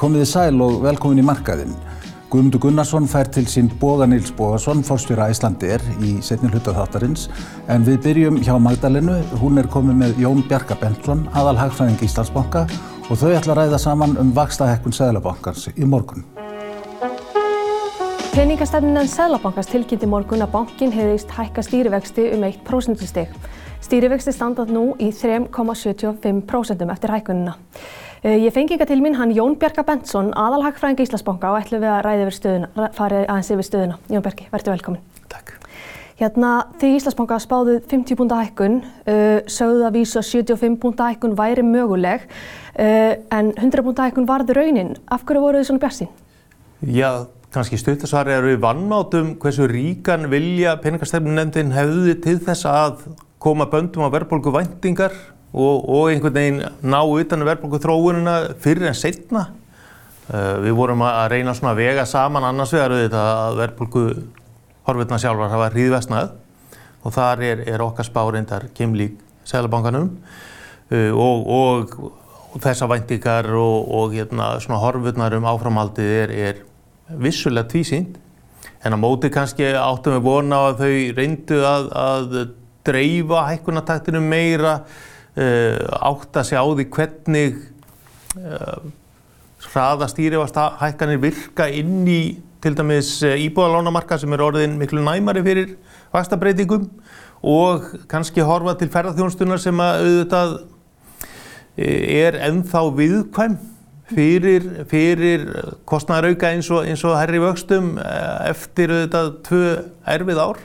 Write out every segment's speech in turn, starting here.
Komiði sæl og velkomin í markaðinn. Guðmundur Gunnarsson fær til sín Bóða Níls Bóðarsson, fórstjóra Æslandir í setni hluta þáttarins. En við byrjum hjá Magdalenu. Hún er komið með Jón Bjarka Bentsson, aðal hagfræðing Íslandsbanka og þau ætla að ræða saman um vakstahekkun Sæðlabankans í morgun. Peningastefninan Sæðlabankans tilkynnti morgun að bankin hefðist hækka stýrivexti um 1% stig. Stýrivexti standað nú í 3,75% eftir hækkunina. Eh, ég fengi ykkar til mín hann Jón Bjarka Bentsson, aðalhagfræðing Íslandsbanka og ætlum við að ræði yfir stöðuna, farið aðeins yfir stöðuna. Jón Bjarki, verður velkomin. Takk. Hérna, því Íslandsbanka spáðuð 50 púnta hækkun, uh, sögðu að vísu að 75 púnta hækkun væri möguleg, uh, en 100 púnta hækkun varði raunin. Af hverju voru þið svona bjassin? Já, kannski stuttasvari eru við vannmátum hversu ríkan vilja peningastefnunendin hefði til þess að koma böndum á verðbólgu væntingar og, og einhvern veginn ná utan verðbólku þróunina fyrir en setna. Eh, við vorum að reyna svona að vega saman annars vegar auðvitað að verðbólku horfirna sjálfar hafa hríðvestnað og þar er, er okkar spárindar kemlík Sælabankanum uh, og, og, og þessa væntingar og hérna, svona horfirnar um áframhaldið er, er vissulega tvísýnd en á móti kannski áttum við vona að þau reyndu að, að dreifa hækkunataktinu meira Uh, átt að sjá því hvernig uh, hraða stýrifastahækkanir virka inn í til dæmis uh, íbúðalánamarka sem er orðin miklu næmari fyrir vastabreitingum og kannski horfa til ferðarþjónustunar sem að auðvitað er ennþá viðkvæm fyrir, fyrir kostnæðarauka eins og, eins og herri vöxtum eftir auðvitað tvö erfið ár.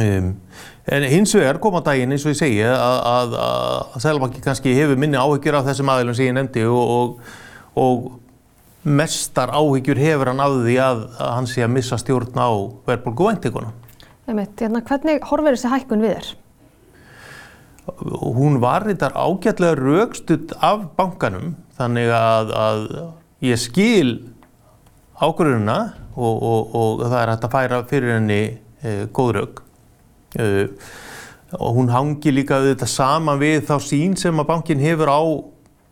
Um, En hins vegar koma daginn eins og ég segi að, að, að Sælabanki kannski hefur minni áhyggjur af þessum aðilum sem ég nefndi og, og, og mestar áhyggjur hefur hann af því að, að hann sé að missa stjórn á verðbólgu væntinguna. Hérna, hvernig horfir þessi hækkun við þér? Hún var þetta ágætlega raukstuð af bankanum þannig að ég skil ákvörðuna og, og það er hægt að færa fyrir henni e, góð rauk. Uh, og hún hangi líka þetta saman við þá sín sem að bankin hefur á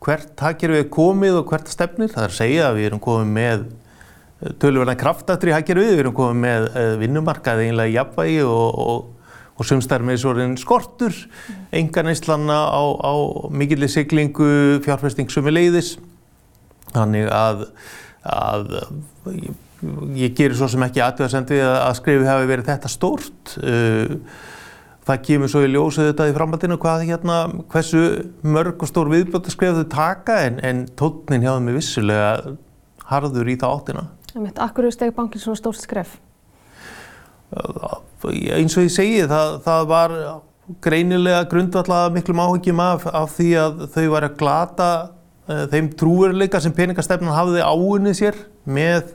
hvert hagkerfið er komið og hvert stefnir. Það er að segja að við erum komið með uh, tölurverðan kraftaktri hagkerfið, við erum komið með uh, vinnumarkaði einlega í jafnvægi og, og, og sumstær með svona skortur, enga neistlanna á, á mikillir siglingu, fjárfesting sumi leiðis. Þannig að, að ég gerir svo sem ekki aðtöðasendi að skrifið hafi verið þetta stórt. Uh, það kemur svo í ljósið þetta í framhaldinu hvað hérna, hversu mörg og stór viðbjótt að skrifa þau taka en, en tónin hjá þeim er vissulega harður í það áttina. Akkur er steg bankin svona stórt skref? Uh, eins og ég segi það, það var greinilega grundvallað miklum áhengjum af, af því að þau var að glata uh, þeim trúveruleika sem peningastefnan hafði áunnið sér með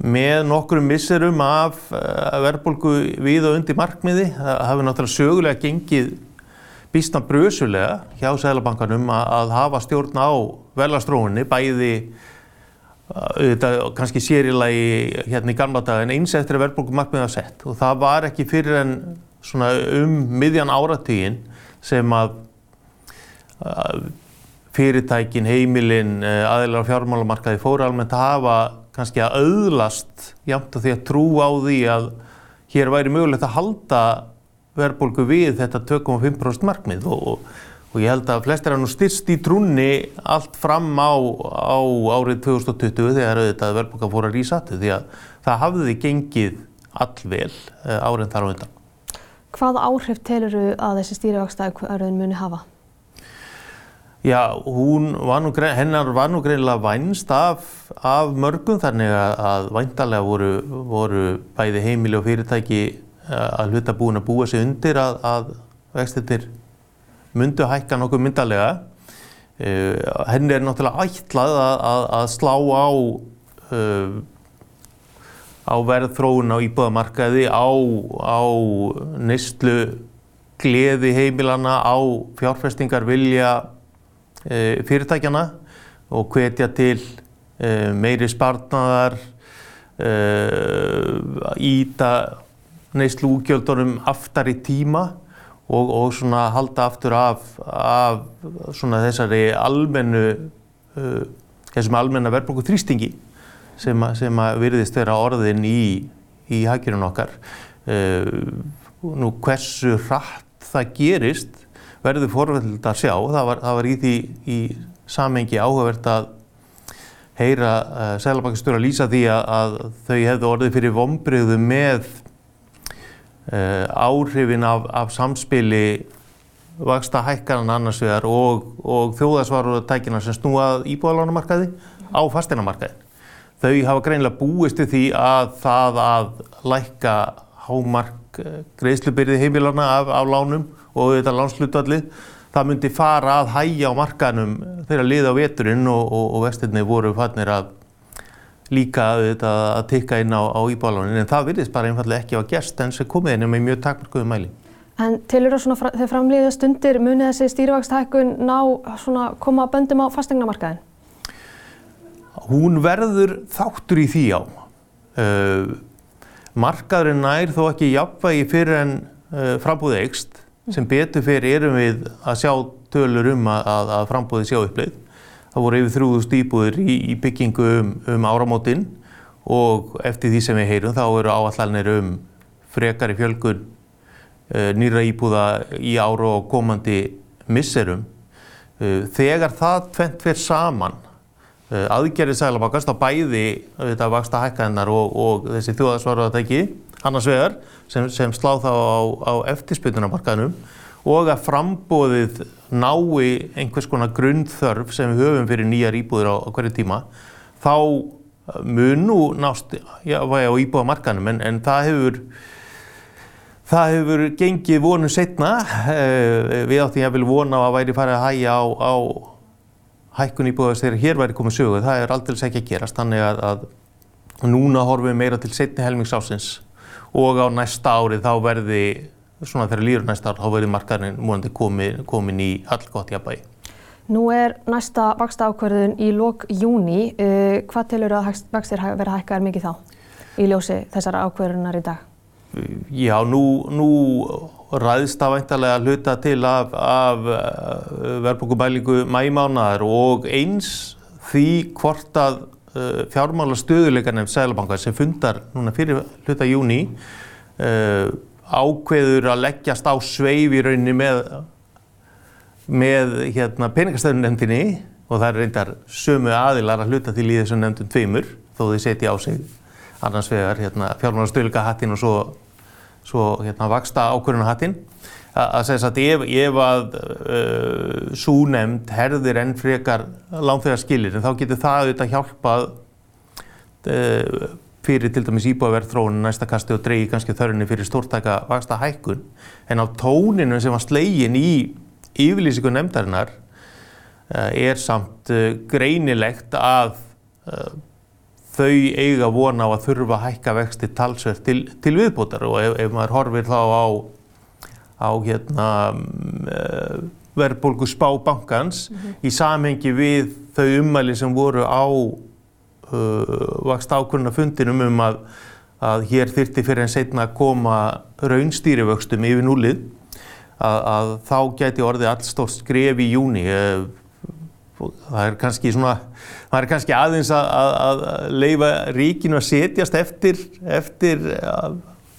með nokkrum misserum af eh, verðbólgu við og undir markmiði. Það hafi náttúrulega sögulega gengið býstna brösulega hjá Sælabankanum að hafa stjórn á velastróunni, bæði þetta kannski sérilagi hérna í gamla dag en eins eftir að verðbólgu markmiði að sett og það var ekki fyrir en svona um miðjan áratugin sem að fyrirtækin, heimilin, eh, aðeinar fjármálamarkaði fóru almennt að hafa kannski að auðlast jæmt að því að trú á því að hér væri mögulegt að halda verðbólgu við þetta 2,5% markmið og, og ég held að flestir er nú styrst í trúnni allt fram á, á árið 2020 þegar auðvitað verðbólga fór að rýsa því að það hafði gengið allvel eh, árið þar á undan. Hvað áhrif telur að þessi stýrivakstæðaröðin muni hafa? Já, var nú, hennar var nú greinilega vænst af, af mörgum þannig að, að væntalega voru, voru bæði heimili og fyrirtæki eh, að hluta búin að búa sig undir að, að vextir myndu að hækka nokkuð myndalega. Uh, henni er náttúrulega ætlað að, að slá á, uh, á verðþróun á íbúðamarkaði, á, á neistlu gleði heimilana, á fjárfestingar vilja Eh, fyrirtækjana og hvetja til eh, meiri spartnaðar, íta eh, neyslu úgjöldunum aftar í tíma og, og svona halda aftur af, af svona þessari almennu þessum almenna verðbólku þrýstingi sem, sem að virðist vera orðin í, í haggjörun okkar. Nú hversu hratt það gerist verður forvöld að sjá. Það var, það var í því í samengi áhugavert að heyra uh, eh, Sælabankastjóra lýsa því að, að þau hefðu orðið fyrir vombriðu með uh, áhrifin af, af samspili vaksta hækkanan annars vegar og, og þjóðasvarutækina sem snúað íbúðalánamarkaði á fasteinamarkaðin. Þau hafa greinlega búist til því að það að lækka hámark eh, greiðslubyrði heimilana af, af lánum og þetta lánslutallið það myndi fara að hæja á markanum þegar liða á veturinn og, og, og vestinni voru fannir að líka þetta, að tikka inn á, á íbálánin en það virðist bara einfallega ekki á gest en sem komið inn með mjög takmarkuðu mæli. En tilur það svona þegar framlýðið stundir munið þessi stýrivagstækkun ná svona koma böndum á fastegnamarkaðin? Hún verður þáttur í því á. Uh, markaðurinn nær þó ekki jafnvægi fyrir en uh, frambúðið eikst sem betur fyrir erum við að sjá tölur um að, að frambúðið sjá uppleið. Það voru yfir þrjúðust íbúður í, í byggingu um, um áramótin og eftir því sem við heyrum þá eru áallanir um frekar í fjölgun uh, nýra íbúða í ára og komandi misserum. Uh, þegar það tvent fyrir saman uh, aðgerðið sæglabakast á bæði þetta vaksta hækkaðinnar og, og þessi þjóðarsvaruðatæki annars vegar sem, sem slá þá á, á eftirspytunamarkaðnum og að frambóðið nái einhvers konar grunnþörf sem við höfum fyrir nýjar íbúður á, á hverju tíma þá mun nú nást já, á íbúðamarkaðnum en, en það hefur Það hefur gengið vonu setna, eh, við áttum ég að vilja vona að væri farið að hægja á, á hækkun íbúðast þegar hér væri komið söguð, það er aldrei ekki að gerast, þannig að, að núna horfum við meira til setni helmingsásins og á næsta árið þá verði, svona þegar líður næsta ár, þá verði markaðurinn múlandi komin, komin í allgótt jafnbægi. Nú er næsta vaksta ákverðun í lok júni. Uh, hvað tilur að vextir verða hækkaðar mikið þá í ljósi þessara ákverðunar í dag? Já, nú, nú ræðst það væntalega að hluta til af, af uh, verðbókumælingu mæmánaðar og eins því hvort að fjármála stöðuleikarnefn Sælabanka sem fundar núna fyrir hluta júni uh, ákveður að leggjast á sveif í rauninni með, með hérna, peningastöðunefndinni og það er reyndar sömu aðilar að hluta til í þessum nefndum tveimur þó þau setja á sig annars vegar hérna, fjármála stöðuleikahattin og svo, svo hérna, vaksta ákvörunahattin að segja að ef, ef að uh, súnemnd herðir enn frekar lánþegar skilir en þá getur það auðvitað hjálpað uh, fyrir til dæmis íbúaverðþróun næsta kasti og dreygi kannski þörunni fyrir stórtæka vaksta hækkun en á tóninu sem var slegin í yfirlýsingu nefndarinnar uh, er samt uh, greinilegt að uh, þau eiga vona á að þurfa að hækka vexti talsverð til, til viðbútar og ef, ef maður horfir þá á á hérna, uh, verðbólgu spá bankans mm -hmm. í samhengi við þau umæli sem voru á uh, vakst ákvörna fundinum um að, að hér þyrti fyrir en setna að koma raunstýrivöxtum yfir núlið að, að þá geti orðið allstórt skref í júni. Uh, það er kannski svona, það er kannski aðeins að, að leifa ríkinu að setjast eftir, eftir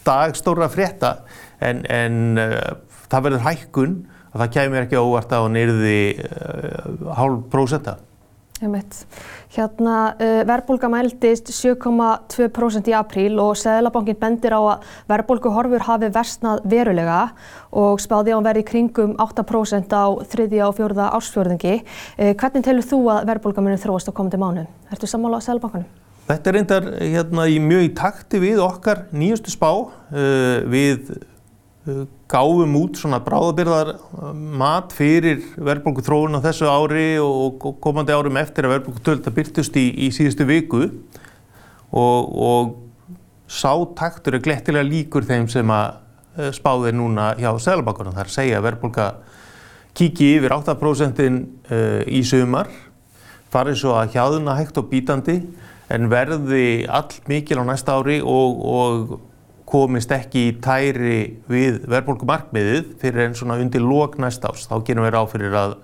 dagstóra frétta en, en uh, það verður hækkun að það kemur ekki óvart á nýrði uh, hálf prósenta. Hérna uh, verðbólga mæltist 7,2% í apríl og Sæðlabankin bendir á að verðbólguhorfur hafi versnað verulega og spáði á að verði kringum 8% á þriðja og fjórða ársfjörðingi. Hvernig telur þú að verðbólga munir þróast á komandi mánu? Ertu sammála á Sæðlabankunum? Þetta er reyndar hérna, mjög í takti við okkar nýjustu spá. Uh, við gáfum út svona bráðabyrðar uh, mat fyrir verðbólku þróun á þessu ári og komandi árum eftir að verðbólku tölta byrtust í, í síðustu viku og, og sátaktur er glettilega líkur þeim sem að uh, spáðir núna hjá Sælabankunum. Það er að segja að verðbólka kíki yfir 8% uh, í sumar, farið svo að hjáðuna hægt og bítandi en verði all mikil á næsta ári og, og komist ekki í tæri við verðbólkumarkmiðið fyrir en svona undir lók næst árs. Þá gerum við ráð fyrir að,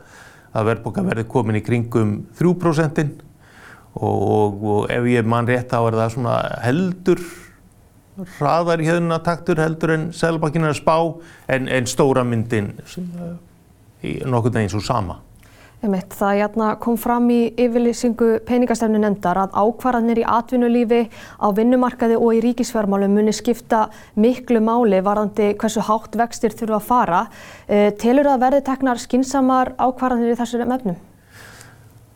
að verðbólka verði komin í kringum 3% og, og, og ef ég mann rétt þá er það svona heldur hraðar í hefðuna taktur heldur en Sælabankin að spá en, en stóra myndin í nokkurn veginn svo sama. Einmitt, það jætna, kom fram í yfirlýsingu peningastefnu nefndar að ákvarðanir í atvinnulífi, á vinnumarkaði og í ríkisfjármálum muni skipta miklu máli varðandi hversu hátt vextir þurfa að fara. E, telur það að verði teknar skinsamar ákvarðanir í þessu mefnum?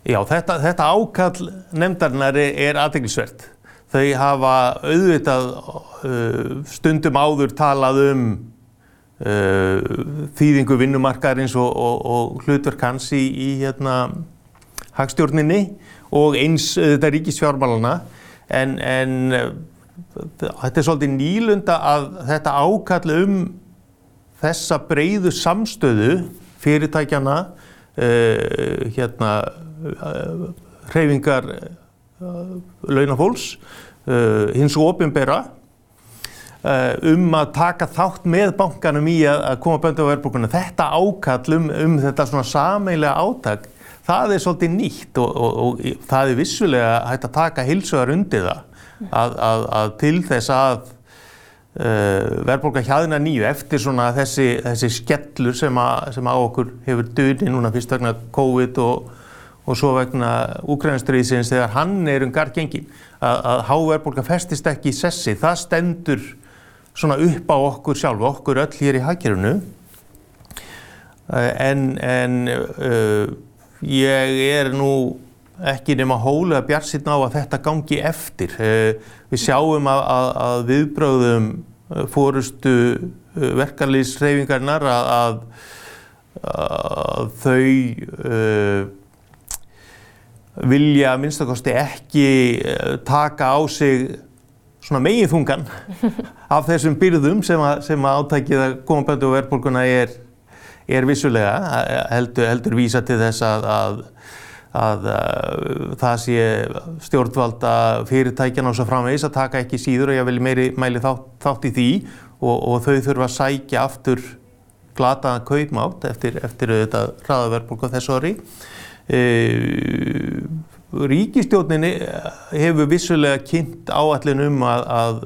Já, þetta, þetta ákall nefndarinnar er aðdeglisvert. Þau hafa auðvitað uh, stundum áður talað um þýðingu vinnumarkaðarins og, og, og hlutverk hans í, í hérna, hagstjórninni og eins þetta ríkisfjármálana en, en uh, þetta er svolítið nýlunda að þetta ákall um þessa breyðu samstöðu fyrirtækjana uh, hérna hreyfingar launafólks, uh, hins og ofinbera uh, um að taka þátt með bankanum í að, koma böndu á verðbúkuna. Þetta ákall um, um þetta svona sameilega átak, það er svolítið nýtt og, og, og það er vissulega hægt að taka hilsuðar undir það að, að, að til þess að Uh, verðbólka hjaðina nýju eftir svona þessi, þessi skellur sem, sem á okkur hefur döni núna fyrst vegna COVID og, og svo vegna Úkrænastríðsins þegar hann er um garð gengin að, að háverðbólka festist ekki í sessi það stendur svona upp á okkur sjálf, okkur öll hér í hagkerfunu en, en uh, ég er nú ekki nema hólega bjarsinn á að þetta gangi eftir. Uh, við sjáum að, að, að viðbröðum fórustu verkarlýsreyfingarnar að, að þau uh, vilja minnstakosti ekki eh, taka á sig svona megin þungan af þessum byrðum sem að, sem að átækið að koma böndu og verðbólkuna er, er vissulega heldur, heldur vísa til þess að, að, að það sé stjórnvalda fyrirtækjan á svo framvegs að taka ekki síður og ég vil meiri mæli þátt, þátt í því og, og þau þurfa að sækja aftur glataðan kaupmátt eftir, eftir þetta hraðaverðbólku þessu orði. E, ríkistjórninni hefur vissulega kynnt áallin um að, að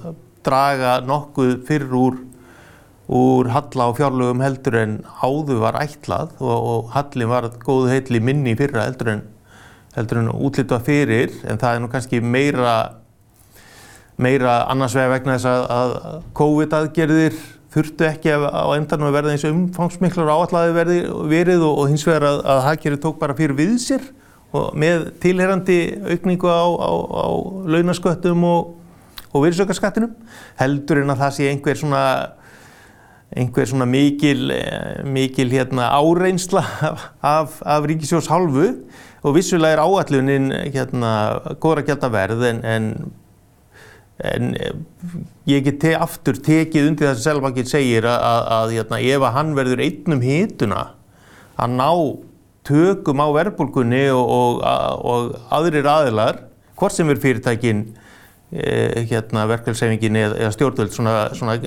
draga nokkuð fyrr úr, úr halla á fjárlögum heldur en áður var ætlað og, og hallin var góðu heitli minni fyrra heldur en, heldur en útlita fyrir en það er nú kannski meira, meira annars vega vegna þess að, að COVID aðgerðir þurftu ekki á endanum að verða eins umfangsmiklar áallaði verið og, og hins vegar að, að hagkerri tók bara fyrir við sér og með tilherandi aukningu á, á, á launasköttum og, og virðsökarskattinum heldur en að það sé einhver svona einhver svona mikil, mikil hérna, áreinsla af, af Ríkisjós hálfu. Og vissulega er áallunin hérna, góðra gælda verð en, en En eh, ég get te aftur tekið undir það sem Selvankinn segir að, að, að hérna, ef að hann verður einnum hituna að ná tökum á verðbólkunni og, og, og aðrir aðilar, hvort sem er fyrirtækin, eh, hérna, verkefælsefingin eða, eða stjórnvöld, svona, svona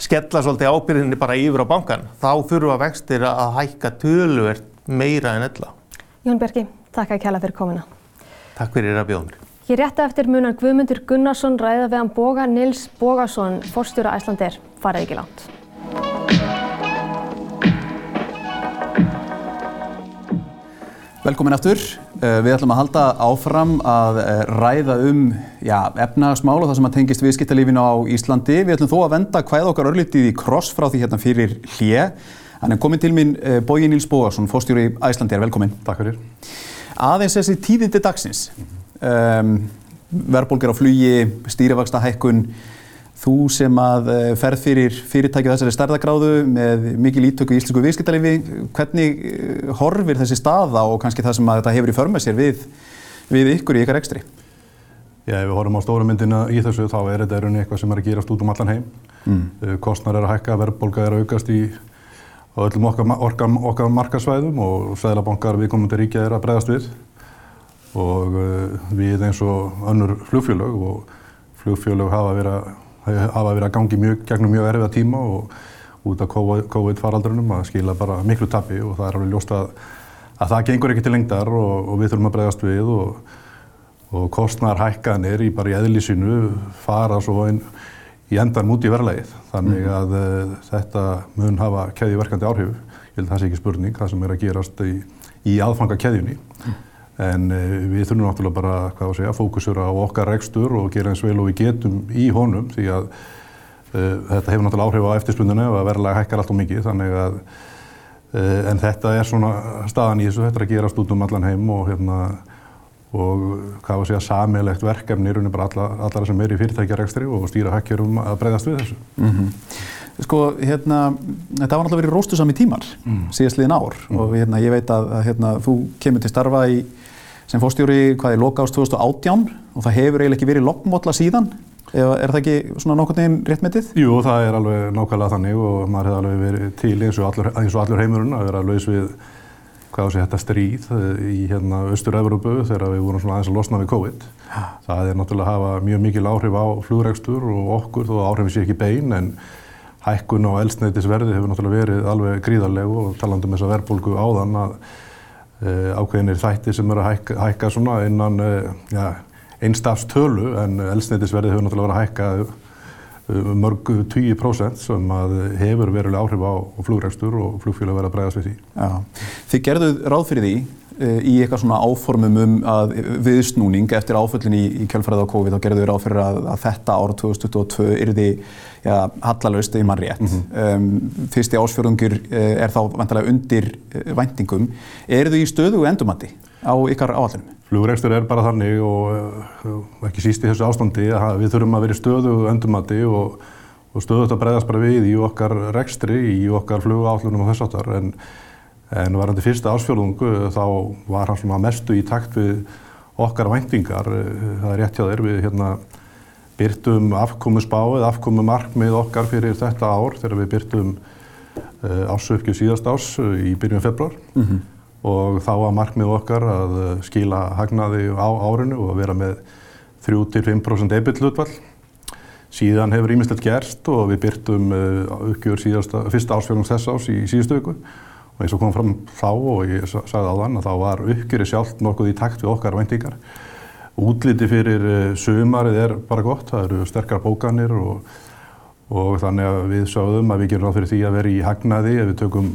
skella svolítið ábyrðinni bara yfir á bankan, þá þurfa vextir að hækka töluvert meira en ella. Jón Bergi, takk að kæla fyrir komina. Takk fyrir að bjóða mér. Hér rétt eftir munan Guðmundur Gunnarsson ræða við hann Boga Nils Bogason, fórstjóra Æslandir. Farið ekki langt. Velkomin aftur. Eh, við ætlum að halda áfram að eh, ræða um efnagsmál og það sem að tengist viðskiptalífinu á Íslandi. Við ætlum þó að venda hvað okkar örlítið í kross frá því hérna fyrir hlje. Hann er komin til mín eh, Bogi Nils Bogason, fórstjóri Æslandir. Velkomin. Takk fyrir. Aðeins þessi tíðindi dagsins um, verðbólgar á flugi, stýrivaksta hækkun þú sem að eh, ferð fyrir fyrirtækið þessari stærðagráðu með mikil ítöku í íslensku viðskiptalifi hvernig eh, horfir þessi staða og kannski það sem að þetta hefur í förmað sér við, við ykkur í ykkar ekstri? Já, ef við horfum á stóra myndina í þessu þá er þetta erunni eitthvað sem er að gerast út um allan heim mm. Eh, kostnar er að hækka, verðbólga er að aukast í öllum okkar, okkar, okkar markasvæðum og Sæðlabankar viðkomandi ríkja er að bregðast við og við eins og önnur flugfjölög og flugfjölög hafa verið að, hafa verið að gangi mjög, gegnum mjög erfiða tíma og út af COVID faraldrunum að skila bara miklu tapi og það er alveg ljóst að, að það gengur ekki til lengdar og, og við þurfum að bregðast við og, og kostnar hækkanir í bara í eðlisínu fara svo inn í endan út í verðlægið. Þannig að uh, þetta mun hafa keðjuverkandi áhrif. Ég held að það sé ekki spurning, það sem er að gerast í, í aðfanga keðjunni. En uh, við þurfum náttúrulega bara, að segja, fókusur á okkar rekstur og gera eins vel og við getum í honum því að uh, þetta hefur náttúrulega áhrif á eftirspundinu og að verðlæg hækkar allt og mikið. Þannig að, en þetta er svona staðan í þessu, þetta er að gerast út um allan heim og hérna og hvað var að segja samilegt verkefni í rauninni bara alla, allara sem er í fyrirtækjarekstri og stýra hækjurum að breyðast við þessu. Mm -hmm. Sko, hérna, þetta var náttúrulega verið róstusam í tímar mm. síðastliðin ár mm. og hérna, ég veit að hérna, þú kemur til starfa í, sem fórstjóri hvað er loka ást 2018 og það hefur eiginlega ekki verið lokkmótla síðan. Eða er það ekki svona nokkurn veginn réttmetið? Jú, það er alveg nákvæmlega þannig og maður hefði alveg verið til eins og allur, eins og allur heimurinn að vera laus við hvað sig þetta stríð eh, í hérna Östur-Európu þegar við vorum svona aðeins að losna við COVID. Það er náttúrulega að hafa mjög mikil áhrif á flugregstur og okkur þó áhrifin sé ekki bein en hækkun á elsneitisverði hefur náttúrulega verið alveg gríðarlegu og talandum þess að verðbólgu áðan að ákveðinir þætti sem eru að hækka, hækka innan e, ja, einstafstölu en elsneitisverði hefur náttúrulega verið að hækka mörg 20% sem hefur verulega áhrif á flugrækstur og flugfélag verið að bregðast við því. Já. Þið gerðuð ráð fyrir því e, í eitthvað svona áformum um að viðsnúning eftir áföllin í, í kjölfræða á COVID þá gerðuð ráð fyrir að, að þetta ára 2022 yrði ja, hallalauðst í mann rétt. Mm -hmm. um, fyrsti ásfjörðungur e, er þá vantilega undir e, væntingum. Er þau í stöðu endumandi á ykkar áallinu? Flugrekstur er bara þannig og ekki síst í þessu ástandi að við þurfum að vera í stöðu öndumati og, og stöðut að breyðast bara við í okkar rekstri, í okkar flugállunum og þess aftar. En, en varandi fyrsta ásfjörðungu þá var hann svona mestu í takt við okkar væntingar. Það er rétt hjá þér við hérna byrtum afkomu spáið, afkomu markmið okkar fyrir þetta ár þegar við byrtum uh, ásökju síðast ás uh, í byrjun februar. Mm -hmm og þá var markmið okkar að eh, skila hagnaði á árinu og að vera með 3-5% EBIT hlutvall. Síðan hefur ímislegt gerst og við byrtum eh, uppgjör síðasta, fyrsta ásfjörnum þess ás í síðustu öku og eins og kom fram þá og ég sagði á þann að þá var uppgjöri sjálf nokkuð í takt við okkar væntingar. Útliti fyrir eh, sömarið er bara gott, það eru sterkara bókanir og, og þannig að við sáðum að við gerum ráð fyrir því að vera í hagnaði ef við tökum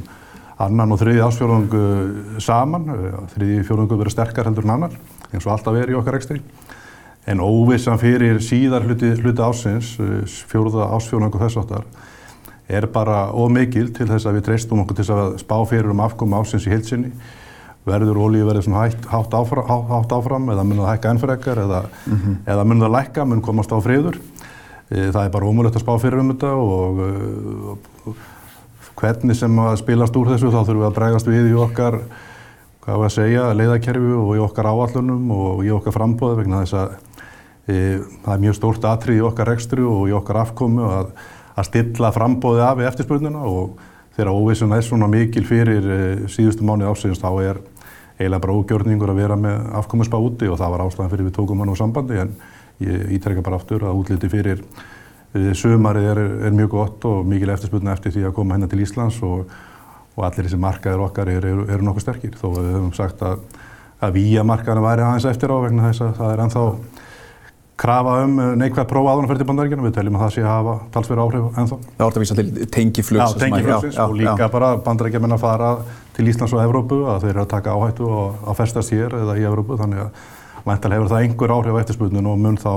annan og þriði ásfjörðungu saman, þriði fjörðungu verið sterkar heldur en annar, eins og alltaf er í okkar ekstri. En óvissan fyrir síðar hluti, hluti ásins, fjörða ásfjörðungu þess áttar, er bara ómikil til þess að við treystum okkur til að spá fyrir um afkomi ásins í heilsinni. Verður ólíu verið svona hægt, hátt, áfram, hátt áfram eða mun það hækka ennfrekar eða, mm -hmm. eða mun það lækka, mun komast á friður. E, það er bara ómulett að spá fyrir um þetta og, og hvernig sem að spilast úr þessu þá þurfum við að bregast við í okkar hvað var að segja, leiðakerfi og í okkar áallunum og í okkar frambóði vegna þess að e, það er mjög stórt atrið í okkar rekstri og í okkar afkomu að, að stilla frambóði af í eftirspurnina og þegar óvissun er svona mikil fyrir e, síðustu mánu ásins þá er eiginlega bara ógjörningur að vera með afkomuspa úti og það var ástæðan fyrir við tókum hann á sambandi en ég ítrekka bara aftur að útliti fyrir Sumarið er, er mjög gott og mikil eftirspilna eftir því að koma hennar til Íslands og, og allir þessi markaðir okkar eru, eru, eru nokkuð sterkir. Þó við höfum sagt að, að víja markaðina væri aðeins eftir á vegna þess að það er ennþá krafa um neikvæð prófa áðurna fyrir til bandaríkjana. Við teljum að það sé að hafa talsverð áhrif ennþá. Það orði að vísa til tengiflugs. Já, tengiflugsins og líka já. bara bandaríkjaman að fara til Íslands og Evrópu að þeir eru að taka áhættu og að festast hér eða í Evrópu. Þannig að mæntal hefur það einhver áhrif á eftirspilnum og mun þá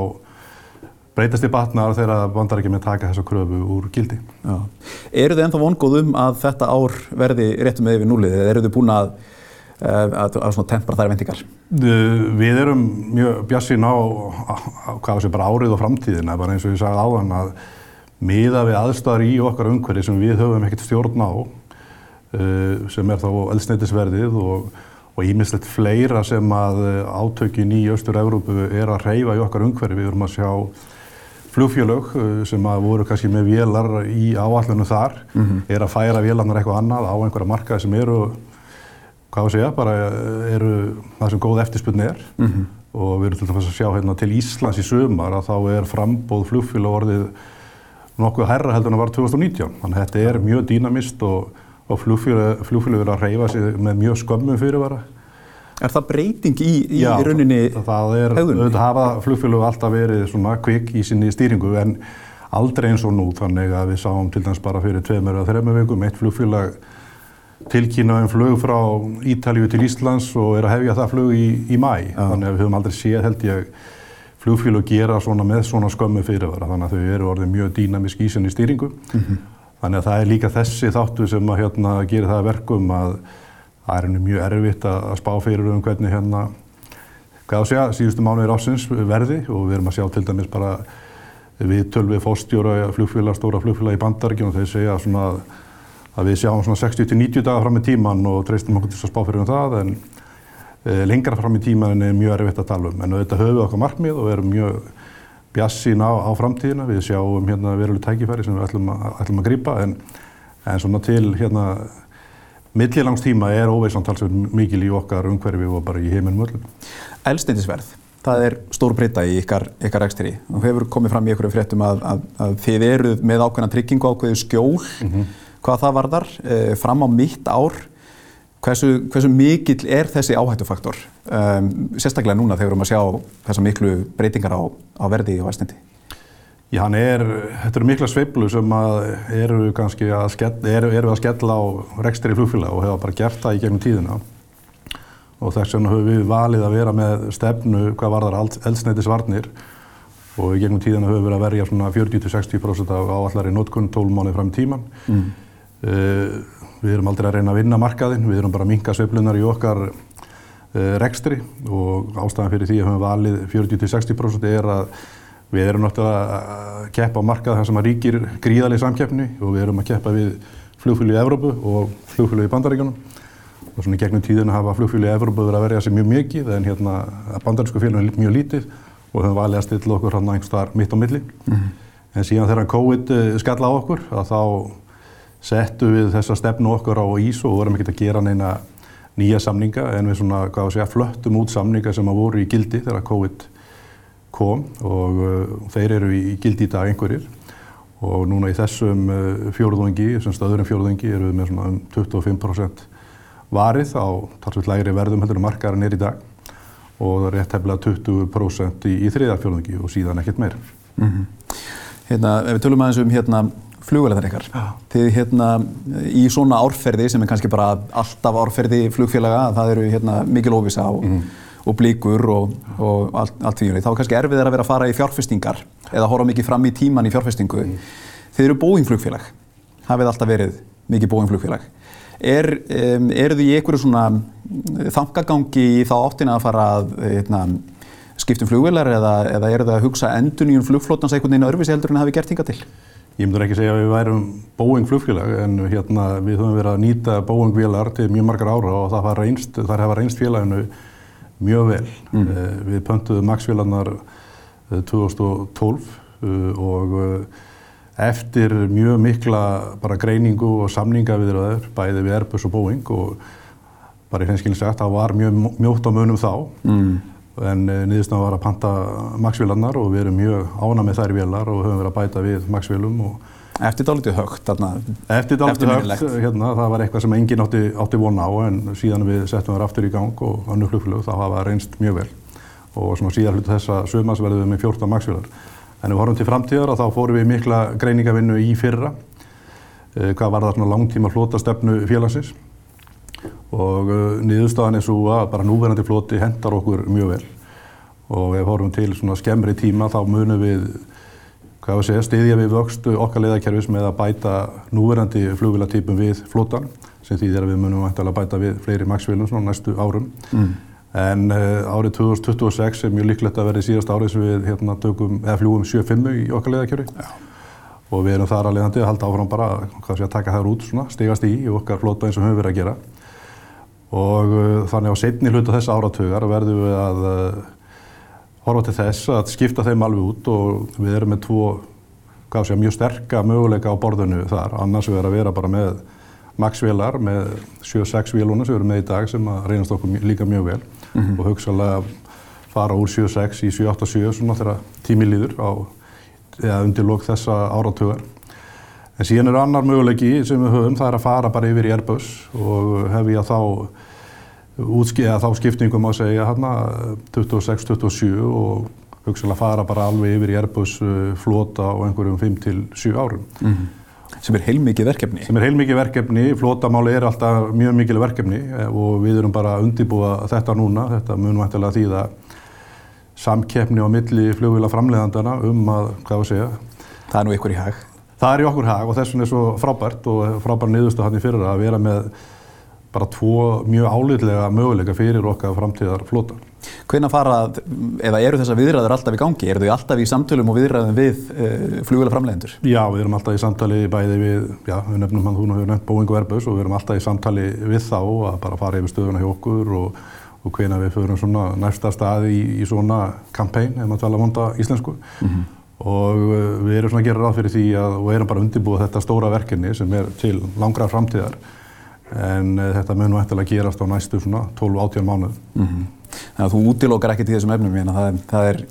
breytast í batnar þegar bandarækjum er taka þessa kröfu úr gildi. Já. Eru þið ennþá vongóð um að þetta ár verði réttum með yfir núlið eða eru þið búin að, eh, að, að tempra þær vendingar? Við erum mjög bjassinn á, á, bara árið og framtíðina, bara eins og ég sagði áðan að miða við aðstæðar í okkar umhverfi sem við höfum ekkert stjórn á, eh, sem er þá eldsneitisverðið og ímislegt fleira sem að átökin í Östur-Európu er að reyfa í okkar umhverfi. Við vorum að sjá flugfjölög uh, sem að voru kannski með vélar í áallinu þar mm -hmm. er að færa vélarnar eitthvað annað á einhverja markaði sem eru, hvað að segja, bara uh, eru það sem góð eftirspunni er mm -hmm. og við erum til dæmis að sjá hérna til Íslands í sömar að þá er frambóð flugfjölu orðið nokkuð herra heldur en það var 2019. Þannig að þetta er mjög dýnamist og, og flugfjölu verið að reyfa sig með mjög skömmum fyrirvara Er það breyting í, í Já, rauninni það er, hegðuninni? auðvitað hafa flugfélög alltaf verið svona kvikk í sinni stýringu en aldrei eins og nú þannig að við sáum til dæmis bara fyrir tveimur eða þreimur vikum eitt flugfélag tilkynna um flug frá Ítalíu til Íslands og er að hefja það flug í, í mæ þannig að við höfum aldrei séð held ég flugfélög gera svona með svona skömmu fyrirvara. Þannig að þau eru orðið mjög dýnamisk í sinni stýringu. Þannig að það er líka þessi þáttu sem að hérna, gera það að verkum að það er henni mjög erfitt að, spá fyrir um hvernig hérna hvað að segja, síðustu mánuðir ásins verði og við erum að sjá til dæmis bara við tölvið fórstjóra flugfélag, stóra flugfélag í bandaríkjum og þeir segja svona að, við sjáum svona 60-90 dagar fram í tíman og treystum okkur til að spá fyrir um það en e, lengra fram í tíman er mjög erfitt að tala um. En auðvitað höfum við okkar markmið og erum mjög bjassin á, á framtíðina. Við sjáum hérna veruleg tækifæri sem við ætlum að, ætlum að grípa en, en svona til hérna millilangstíma er óveisan talsverð mikil í okkar umhverfi og bara í heiminum öllum. Elstendisverð, það er stór breyta í ykkar, ykkar ekstri og hefur komið fram í ykkur fréttum að, að, að þið eruð með ákveðna tryggingu ákveðu skjól, hvað það varðar, eh, fram á mitt ár, hversu, hversu mikill er þessi áhættufaktor, um, sérstaklega núna þegar við erum að sjá þessa miklu breytingar á, á verði og elstendi? Já, hann er, þetta eru mikla sveiflu sem að eru kannski að skella, eru, eru að skella á rekstri flugfélag og hefa bara gert það í gegnum tíðina og þess vegna höfum við valið að vera með stefnu hvað varðar eldsneitisvarnir og í gegnum tíðina höfum við verið að verja svona 40-60% af áallari notkun 12 mánuði fram í tíman. Mm. Uh, við erum aldrei að reyna að vinna markaðinn, við erum bara að minka sveiflunar í okkar uh, rekstri og ástæðan fyrir því að höfum valið 40-60% er að Við erum náttúrulega að keppa á markað þar sem að ríkir gríðarlega samkeppni og við erum að keppa við flugfjölu í Evrópu og flugfjölu í Bandaríkjunum og svona gegnum tíðinu hafa flugfjölu í Evrópu verið að verja sig mjög mikið en hérna bandarísku fjölun er mjög lítið og höfum valið að stilla okkur hérna einhvers þar mitt á milli. Mm -hmm. En síðan þegar COVID skalla á okkur að þá settu við þessa stefnu okkur á ís og vorum ekkert að gera neina nýja samninga en við svona, hvað að segja, flöttum út samninga sem að voru í gildi þegar COVID kom og uh, þeir eru í gildi í dag einhverjir. Og núna í þessum uh, fjórðungi, þessum stöðurum fjórðungi eru við með svona um 25% varið á talsveit lægri verðum heldur en markaðarinn er í dag. Og það er rétt hefðilega 20% í, í þriða fjórðungi og síðan ekkert meira. Mm -hmm. Hérna, ef við tölum aðeins um hérna flugvélæðar ykkar, þið hérna í svona árferði sem er kannski bara alltaf árferði flugfélaga, það eru hérna mikil óvisa á mm -hmm og blíkur og, og allt, allt því. Þá er kannski erfið að vera að fara í fjárfestingar eða horfa mikið fram í tíman í fjárfestingu. Mm. Þið eru bóingflugfélag, hafið alltaf verið mikið bóingflugfélag. Er, um, eru þið í einhverju svona þangagangi í þá áttina að fara að eitna, skiptum flugvélar eða, eða eru það að hugsa endur nýjum flugflótans einhvern veginn öðruvísi heldur en hafi gert hinga til? Ég myndur ekki segja að við værum Boeing flugfélag en hérna, við höfum verið að nýta Boeing vélar til mjög margar ára og það, reynst, það hefa reynst félaginu mjög vel. Mm. Uh, við pöntuðum Max-vélarnar 2012 uh, og uh, eftir mjög mikla bara greiningu og samninga við þeirra bæði við Airbus og Boeing og bara í hreinskilin sagt það var mjög mjótt á munum þá mm. en niðurstofan var að panta Max-vélarnar og við erum mjög ána með þær vélar og höfum verið að bæta við Max-vélum og Eftir dálítið högt þarna? Eftir dálítið högt, hérna, það var eitthvað sem enginn átti, átti vona á en síðan við settum það aftur í gang og annu flugflug þá hafa það reynst mjög vel og svona síðan hlutu þessa sögmas verðum við með 14 maksvílar. En við horfum til framtíðar og þá fórum við mikla greiningavinnu í fyrra eh, hvað var það svona langtíma flótastefnu félagsins og uh, niðurstaðan er svo að bara núverandi flóti hendar okkur mjög vel og við horfum til svona skemmri tíma þá munum við hvað segja, stiðja við vöxtu okkar leiðakerfis með að bæta núverandi flugvilatýpum við flótan sem því þegar við munum að bæta við fleiri maksvílum svona næstu árum. Mm. En uh, árið 2026 er mjög líklegt að verði síðast árið sem við hérna, tökum, fljúum 7.5 í okkar leiðakerfi Já. og við erum þar að leiðandi að halda áfram bara sé að taka þær út svona, stigast í í okkar flóta eins og höfum við að gera og uh, þannig á setni hlutu þessa áratögar verðum við að uh, horfa til þess að skipta þeim alveg út og við erum með tvo sé, mjög sterka möguleika á borðinu þar annars við erum að vera bara með maksvélar með 7-6 véluna sem við erum með í dag sem að reynast okkur líka mjög vel mm -hmm. og hugsalega fara úr 7-6 í 7-8-7 svona þegar tími líður á, eða undir lók þessa áratögar en síðan eru annar möguleiki sem við höfum það er að fara bara yfir í Airbus og hefja þá útskiða þá skiptingum að segja hérna 26-27 og hugsalega fara bara alveg yfir í Airbus uh, flota á einhverjum 5-7 árum. Mm -hmm. Sem er heilmikið verkefni. Sem er heilmikið verkefni, flotamáli er alltaf mjög mikil verkefni og við erum bara að undibúa þetta núna, þetta munum eftirlega þýða samkeppni á milli fljóðvila framleiðandana um að, hvað að segja. Það er nú ykkur í hag. Það er í okkur hag og þess vegna er svo frábært og frábær niðurstu hann í fyrir að vera með bara tvo mjög álitlega möguleika fyrir okkar framtíðar flota. Hvenna fara, eða eru þessar viðræður alltaf í gangi? Eru þau alltaf í samtölum og viðræðum við uh, flugvila framleiðendur? Já, við erum alltaf í samtali bæði við, já, við nefnum hann, þú hefur nefnt Boeing og Airbus og við erum alltaf í samtali við þá að bara fara yfir stöðuna hjá okkur og, og hvena við förum svona næsta staði í, í svona kampæn, ef maður tala vonda íslensku. Mm -hmm. Og uh, við erum svona að gera ráð fyrir því að, og erum bara undirbúið þetta stóra verkefni sem er til langra framtíðar en uh, þetta mun nú eftirlega gerast á næstu svona 12-18 mánuð. Mm -hmm. Þannig að þú útilokar ekkert í þessum efnum, en það er, það er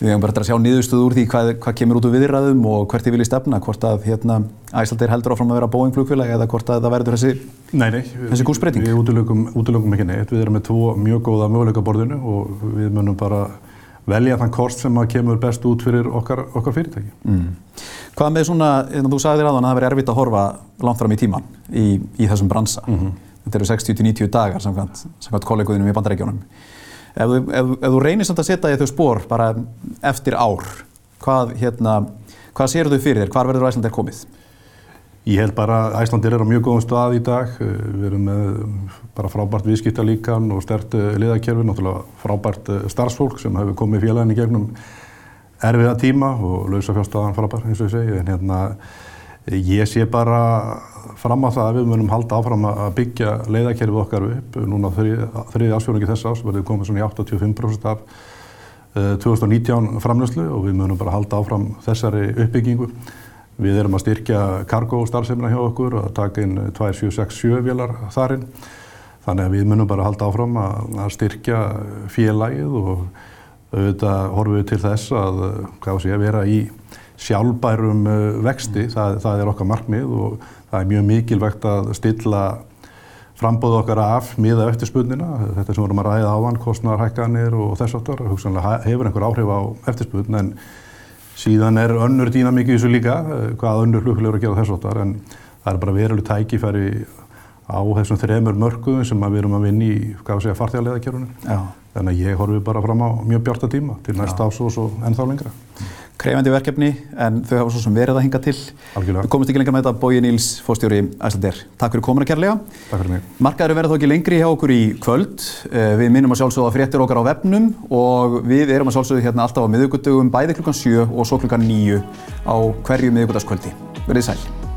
við hefum bara að sjá niðurstöðu úr því hvað, hvað kemur út úr viðræðum og hvert þið viljið stefna, hvort að hérna, Æslandir heldur áfram að vera Boeing flugfélag eða hvort að það verður þessi, nei, nei, þessi kúrsbreyting? Við útilokum, útilokum ekki neitt, við erum með tvo mjög góða möguleika borðinu og við munum bara velja þann kost sem að kemur best út fyrir okkar, okkar fyrirtæki. Mm. Hvað með svona, þú sagði þér aðan að það veri erfitt að horfa langt fram í tíman í, í þessum bransa. Mm -hmm. Þetta eru 60-90 dagar samkvæmt, samkvæmt kolleguðinum í bandarækjónum. Ef, ef, ef þú reynir samt að setja í þau spór bara eftir ár, hvað, hérna, hvað séu þau fyrir þér? Hvar verður Æslandir komið? Ég held bara að Æslandir er á mjög góðum stað í dag. Við erum með bara frábært viðskiptalíkan og stert liðakerfi, náttúrulega frábært starfsfólk sem hefur komið félagin í gegnum erfiða tíma og lausa fjárstafan frábært eins og ég segi. En hérna, ég sé bara fram á það að við munum halda áfram að byggja leiðakerfið okkar upp. Núna þriði ásfjörningi þess ás verður komið svona í 85% af uh, 2019 framlöslu og við munum bara halda áfram þessari uppbyggingu. Við erum að styrkja kargo starfseminna hjá okkur og að taka inn 2767 vélar þarinn. Þannig að við munum bara halda áfram að, að styrkja félagið og auðvitað horfum við til þess að, hvað sé, vera í sjálfbærum vexti. Það, það er okkar markmið og það er mjög mikilvægt að stilla frambóðu okkar af miða eftirspunnina. Þetta sem vorum að ræða ávan, kostnarhækkanir og þess aftur, hugsanlega hefur einhver áhrif á eftirspunn en síðan er önnur dýnamík í þessu líka, hvað önnur flugfélagur að gera þess aftur en það er bara veruleg tækifæri á þessum þremur mörkuðum sem við erum að vinna í, farþjóðarleðakerunum. Þannig að ég horfi bara fram á mjög bjarta tíma til næsta ás og svo ennþá lengra. Krefandi verkefni en þau hafa svo sem verið að hinga til. Algjörlega. Við komumst ekki lengra með þetta, Bói Níls, fóstjóri Æslandir. Takk fyrir komuna kærlega. Takk fyrir mig. Markaður verða þó ekki lengri hjá okkur í kvöld. Við minnum að sjálfsögða fréttir okkar á vefnum og við erum að sjálfsögðu hérna alltaf á miðugutugum bæði klukkan 7 og svo klukkan 9 á hverju miðugutaskvöldi. Verðið sæl.